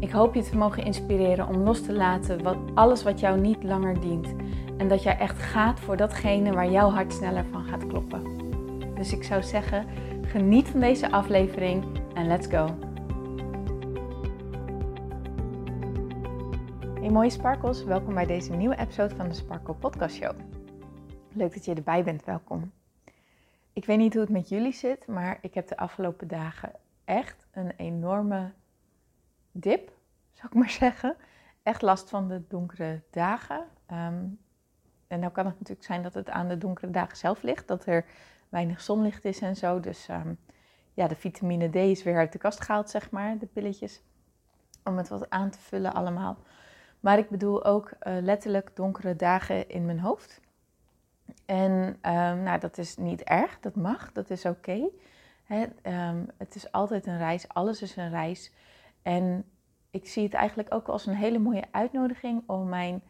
Ik hoop je te mogen inspireren om los te laten wat, alles wat jou niet langer dient. En dat jij echt gaat voor datgene waar jouw hart sneller van gaat kloppen. Dus ik zou zeggen, geniet van deze aflevering en let's go. Hey mooie sparkles, welkom bij deze nieuwe episode van de Sparkle Podcast Show. Leuk dat je erbij bent, welkom. Ik weet niet hoe het met jullie zit, maar ik heb de afgelopen dagen echt een enorme dip, zou ik maar zeggen. Echt last van de donkere dagen. Um, en nou kan het natuurlijk zijn dat het aan de donkere dagen zelf ligt, dat er weinig zonlicht is en zo. Dus um, ja, de vitamine D is weer uit de kast gehaald, zeg maar, de pilletjes. Om het wat aan te vullen allemaal. Maar ik bedoel ook uh, letterlijk donkere dagen in mijn hoofd. En um, nou, dat is niet erg, dat mag, dat is oké. Het is altijd een reis, alles is een reis. En ik zie het eigenlijk ook als een hele mooie uitnodiging om mijn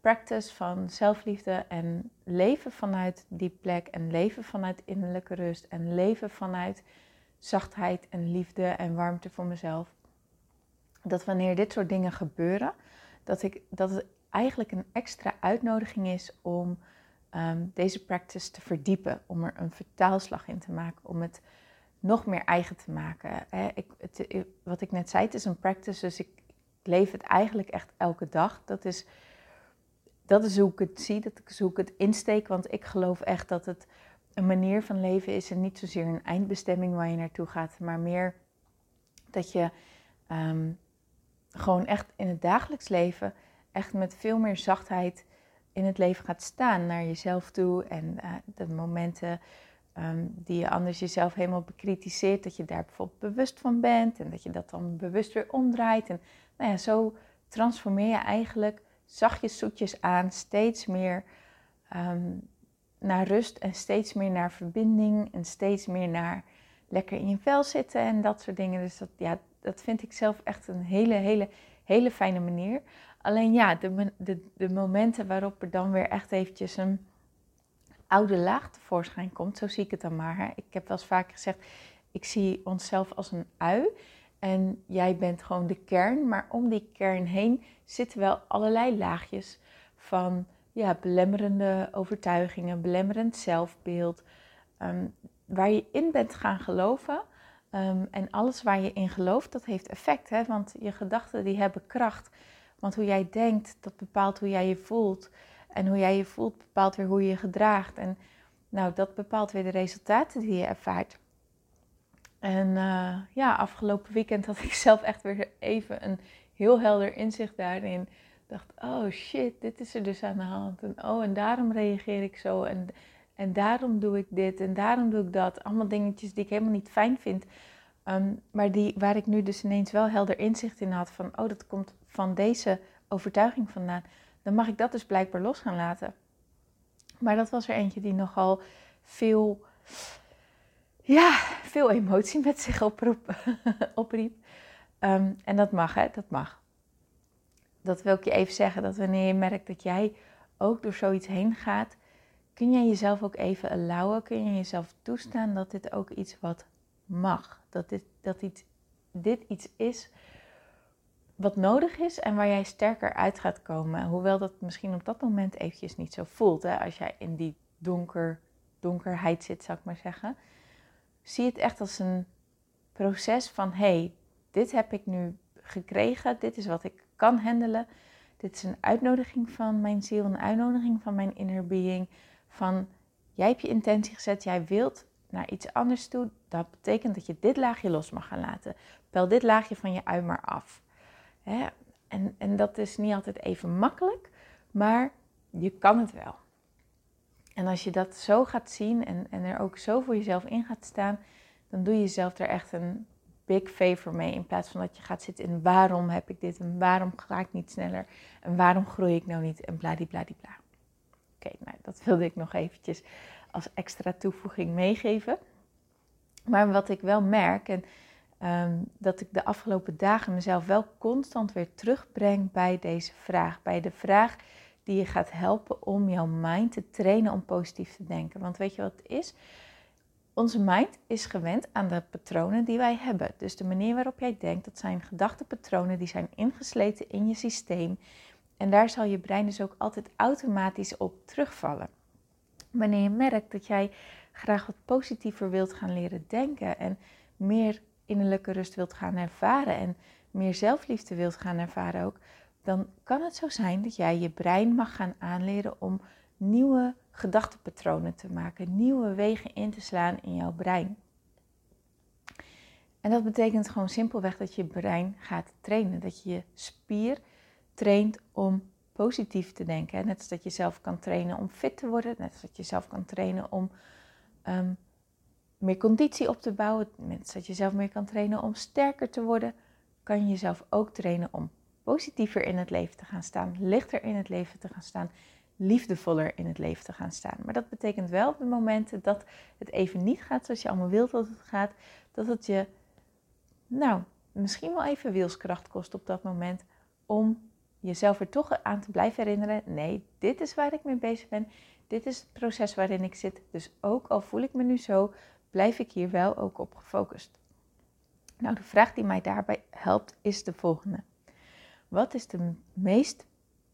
practice van zelfliefde en leven vanuit die plek en leven vanuit innerlijke rust en leven vanuit zachtheid en liefde en warmte voor mezelf. Dat wanneer dit soort dingen gebeuren, dat, ik, dat het eigenlijk een extra uitnodiging is om um, deze practice te verdiepen, om er een vertaalslag in te maken, om het nog meer eigen te maken. Ik, het, wat ik net zei, het is een practice, dus ik, ik leef het eigenlijk echt elke dag. Dat is, dat is hoe ik het zie, dat is hoe ik het insteek, want ik geloof echt dat het een manier van leven is en niet zozeer een eindbestemming waar je naartoe gaat, maar meer dat je um, gewoon echt in het dagelijks leven echt met veel meer zachtheid in het leven gaat staan naar jezelf toe en uh, de momenten um, die je anders jezelf helemaal bekritiseert, dat je daar bijvoorbeeld bewust van bent en dat je dat dan bewust weer omdraait. En nou ja, zo transformeer je eigenlijk zachtjes zoetjes aan, steeds meer um, naar rust en steeds meer naar verbinding en steeds meer naar lekker in je vel zitten en dat soort dingen. Dus dat, ja, dat vind ik zelf echt een hele, hele, hele fijne manier. Alleen ja, de, de, de momenten waarop er dan weer echt eventjes een oude laag tevoorschijn komt, zo zie ik het dan maar. Ik heb wel eens vaker gezegd, ik zie onszelf als een ui en jij bent gewoon de kern, maar om die kern heen zitten wel allerlei laagjes van ja, belemmerende overtuigingen, belemmerend zelfbeeld, um, waar je in bent gaan geloven. Um, en alles waar je in gelooft, dat heeft effect, hè? want je gedachten die hebben kracht. Want hoe jij denkt, dat bepaalt hoe jij je voelt. En hoe jij je voelt bepaalt weer hoe je je gedraagt. En nou, dat bepaalt weer de resultaten die je ervaart. En uh, ja, afgelopen weekend had ik zelf echt weer even een heel helder inzicht daarin. Ik dacht, oh shit, dit is er dus aan de hand. En oh, en daarom reageer ik zo. En, en daarom doe ik dit en daarom doe ik dat. Allemaal dingetjes die ik helemaal niet fijn vind. Um, maar die, waar ik nu dus ineens wel helder inzicht in had van, oh, dat komt van deze overtuiging vandaan dan mag ik dat dus blijkbaar los gaan laten. Maar dat was er eentje die nogal veel, ja, veel emotie met zich oproep, opriep. Um, en dat mag, hè, dat mag. Dat wil ik je even zeggen, dat wanneer je merkt dat jij ook door zoiets heen gaat, kun je jezelf ook even allowen, kun je jezelf toestaan dat dit ook iets wat mag. Dat dit, dat iets, dit iets is wat nodig is en waar jij sterker uit gaat komen. Hoewel dat misschien op dat moment eventjes niet zo voelt. Hè? Als jij in die donker, donkerheid zit, zou ik maar zeggen. Zie het echt als een proces van: hé, hey, dit heb ik nu gekregen. Dit is wat ik kan handelen. Dit is een uitnodiging van mijn ziel, een uitnodiging van mijn inner being. Van jij hebt je intentie gezet, jij wilt naar iets anders toe. Dat betekent dat je dit laagje los mag gaan laten. Pel dit laagje van je ui maar af. En, en dat is niet altijd even makkelijk, maar je kan het wel. En als je dat zo gaat zien en, en er ook zo voor jezelf in gaat staan, dan doe je jezelf er echt een big favor mee. In plaats van dat je gaat zitten in waarom heb ik dit en waarom ga ik niet sneller en waarom groei ik nou niet en bladibladibla. Oké, nou dat wilde ik nog eventjes als extra toevoeging meegeven. Maar wat ik wel merk en um, dat ik de afgelopen dagen mezelf wel constant weer terugbreng bij deze vraag. Bij de vraag die je gaat helpen om jouw mind te trainen om positief te denken. Want weet je wat het is? Onze mind is gewend aan de patronen die wij hebben. Dus de manier waarop jij denkt, dat zijn gedachtepatronen die zijn ingesleten in je systeem. En daar zal je brein dus ook altijd automatisch op terugvallen. Wanneer je merkt dat jij graag wat positiever wilt gaan leren denken en meer innerlijke rust wilt gaan ervaren en meer zelfliefde wilt gaan ervaren ook, dan kan het zo zijn dat jij je brein mag gaan aanleren om nieuwe gedachtepatronen te maken, nieuwe wegen in te slaan in jouw brein. En dat betekent gewoon simpelweg dat je brein gaat trainen, dat je je spier traint om positief te denken. Net als dat je zelf kan trainen om fit te worden, net als dat je zelf kan trainen om ehm, meer conditie op te bouwen, dat je zelf meer kan trainen om sterker te worden, kan je jezelf ook trainen om positiever in het leven te gaan staan, lichter in het leven te gaan staan, liefdevoller in het leven te gaan staan. Maar dat betekent wel op de momenten dat het even niet gaat zoals je allemaal wilt dat het gaat, dat het je, nou, misschien wel even wielskracht kost op dat moment om jezelf er toch aan te blijven herinneren. Nee, dit is waar ik mee bezig ben. Dit is het proces waarin ik zit. Dus ook al voel ik me nu zo, blijf ik hier wel ook op gefocust. Nou, de vraag die mij daarbij helpt is de volgende. Wat is de meest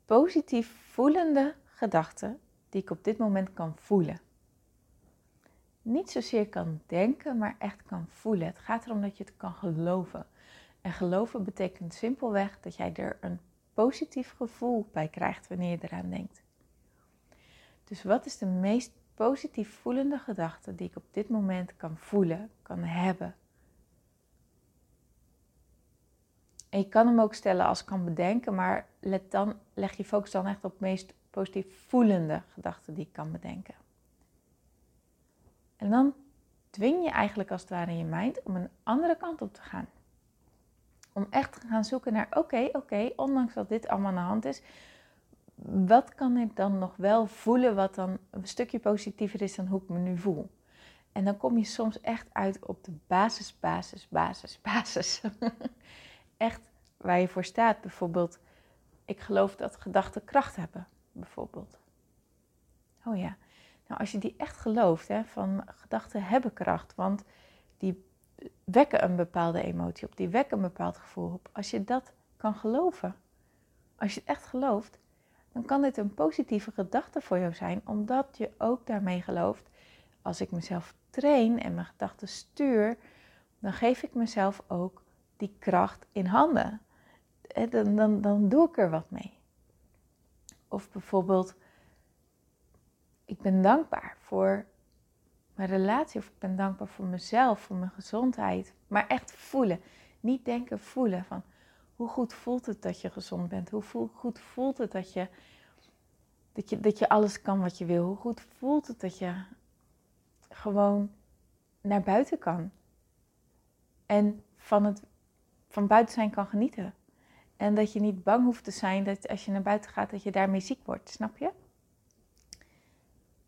positief voelende gedachte die ik op dit moment kan voelen? Niet zozeer kan denken, maar echt kan voelen. Het gaat erom dat je het kan geloven. En geloven betekent simpelweg dat jij er een positief gevoel bij krijgt wanneer je eraan denkt. Dus wat is de meest positief voelende gedachte die ik op dit moment kan voelen, kan hebben? En je kan hem ook stellen als kan bedenken, maar let dan, leg je focus dan echt op de meest positief voelende gedachten die ik kan bedenken. En dan dwing je eigenlijk als het ware je mind om een andere kant op te gaan. Om echt te gaan zoeken naar, oké, oké, ondanks dat dit allemaal aan de hand is, wat kan ik dan nog wel voelen wat dan een stukje positiever is dan hoe ik me nu voel? En dan kom je soms echt uit op de basis, basis, basis, basis. echt waar je voor staat. Bijvoorbeeld, ik geloof dat gedachten kracht hebben, bijvoorbeeld. Oh ja, nou als je die echt gelooft, hè, van gedachten hebben kracht, want die wekken een bepaalde emotie op, die wekken een bepaald gevoel op. Als je dat kan geloven, als je het echt gelooft, dan kan dit een positieve gedachte voor jou zijn, omdat je ook daarmee gelooft. Als ik mezelf train en mijn gedachten stuur, dan geef ik mezelf ook die kracht in handen. Dan, dan, dan doe ik er wat mee. Of bijvoorbeeld, ik ben dankbaar voor mijn relatie of ik ben dankbaar voor mezelf, voor mijn gezondheid. Maar echt voelen. Niet denken, voelen van hoe goed voelt het dat je gezond bent? Hoe goed voelt het dat je, dat, je, dat je alles kan wat je wil? Hoe goed voelt het dat je gewoon naar buiten kan? En van het van buiten zijn kan genieten. En dat je niet bang hoeft te zijn dat als je naar buiten gaat, dat je daarmee ziek wordt. Snap je?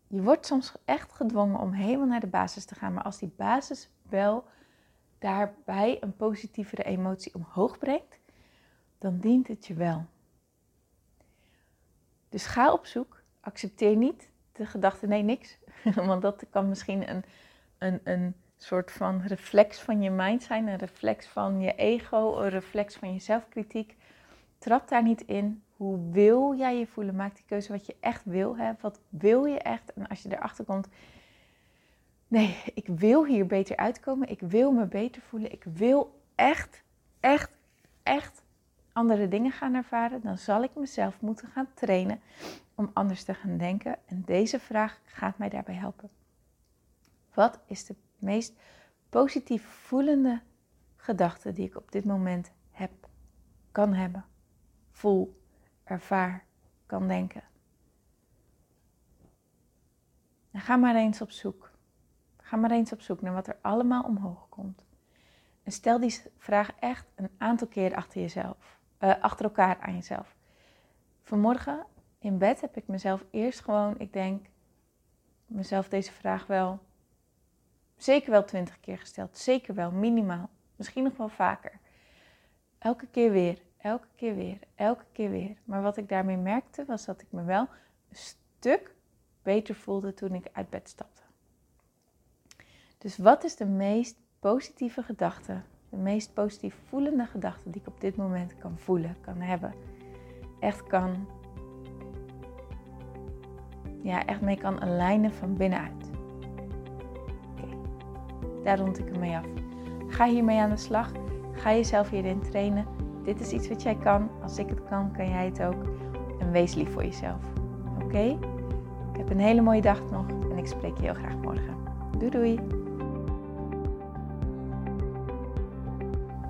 Je wordt soms echt gedwongen om helemaal naar de basis te gaan. Maar als die basis wel daarbij een positievere emotie omhoog brengt, dan dient het je wel. Dus ga op zoek. Accepteer niet de gedachte nee, niks. Want dat kan misschien een, een, een soort van reflex van je mind zijn, een reflex van je ego, een reflex van je zelfkritiek. Trap daar niet in. Hoe wil jij je voelen? Maak die keuze wat je echt wil. Hè? Wat wil je echt? En als je erachter komt, nee, ik wil hier beter uitkomen. Ik wil me beter voelen. Ik wil echt, echt, echt andere dingen gaan ervaren. Dan zal ik mezelf moeten gaan trainen om anders te gaan denken. En deze vraag gaat mij daarbij helpen. Wat is de meest positief voelende gedachte die ik op dit moment heb, kan hebben, voel, ervaar, kan denken. En ga maar eens op zoek. Ga maar eens op zoek naar wat er allemaal omhoog komt. En stel die vraag echt een aantal keer achter jezelf, uh, achter elkaar aan jezelf. Vanmorgen in bed heb ik mezelf eerst gewoon, ik denk, mezelf deze vraag wel zeker wel twintig keer gesteld. Zeker wel, minimaal. Misschien nog wel vaker. Elke keer weer, elke keer weer, elke keer weer. Maar wat ik daarmee merkte was dat ik me wel een stuk beter voelde toen ik uit bed stapte. Dus wat is de meest positieve gedachte, de meest positief voelende gedachte die ik op dit moment kan voelen, kan hebben? Echt kan, ja, echt mee kan alignen van binnenuit. Oké, daar rond ik ermee af. Ga hiermee aan de slag. Ga jezelf hierin trainen. Dit is iets wat jij kan. Als ik het kan, kan jij het ook. En wees lief voor jezelf. Oké? Heb een hele mooie dag nog en ik spreek je heel graag morgen. Doei doei!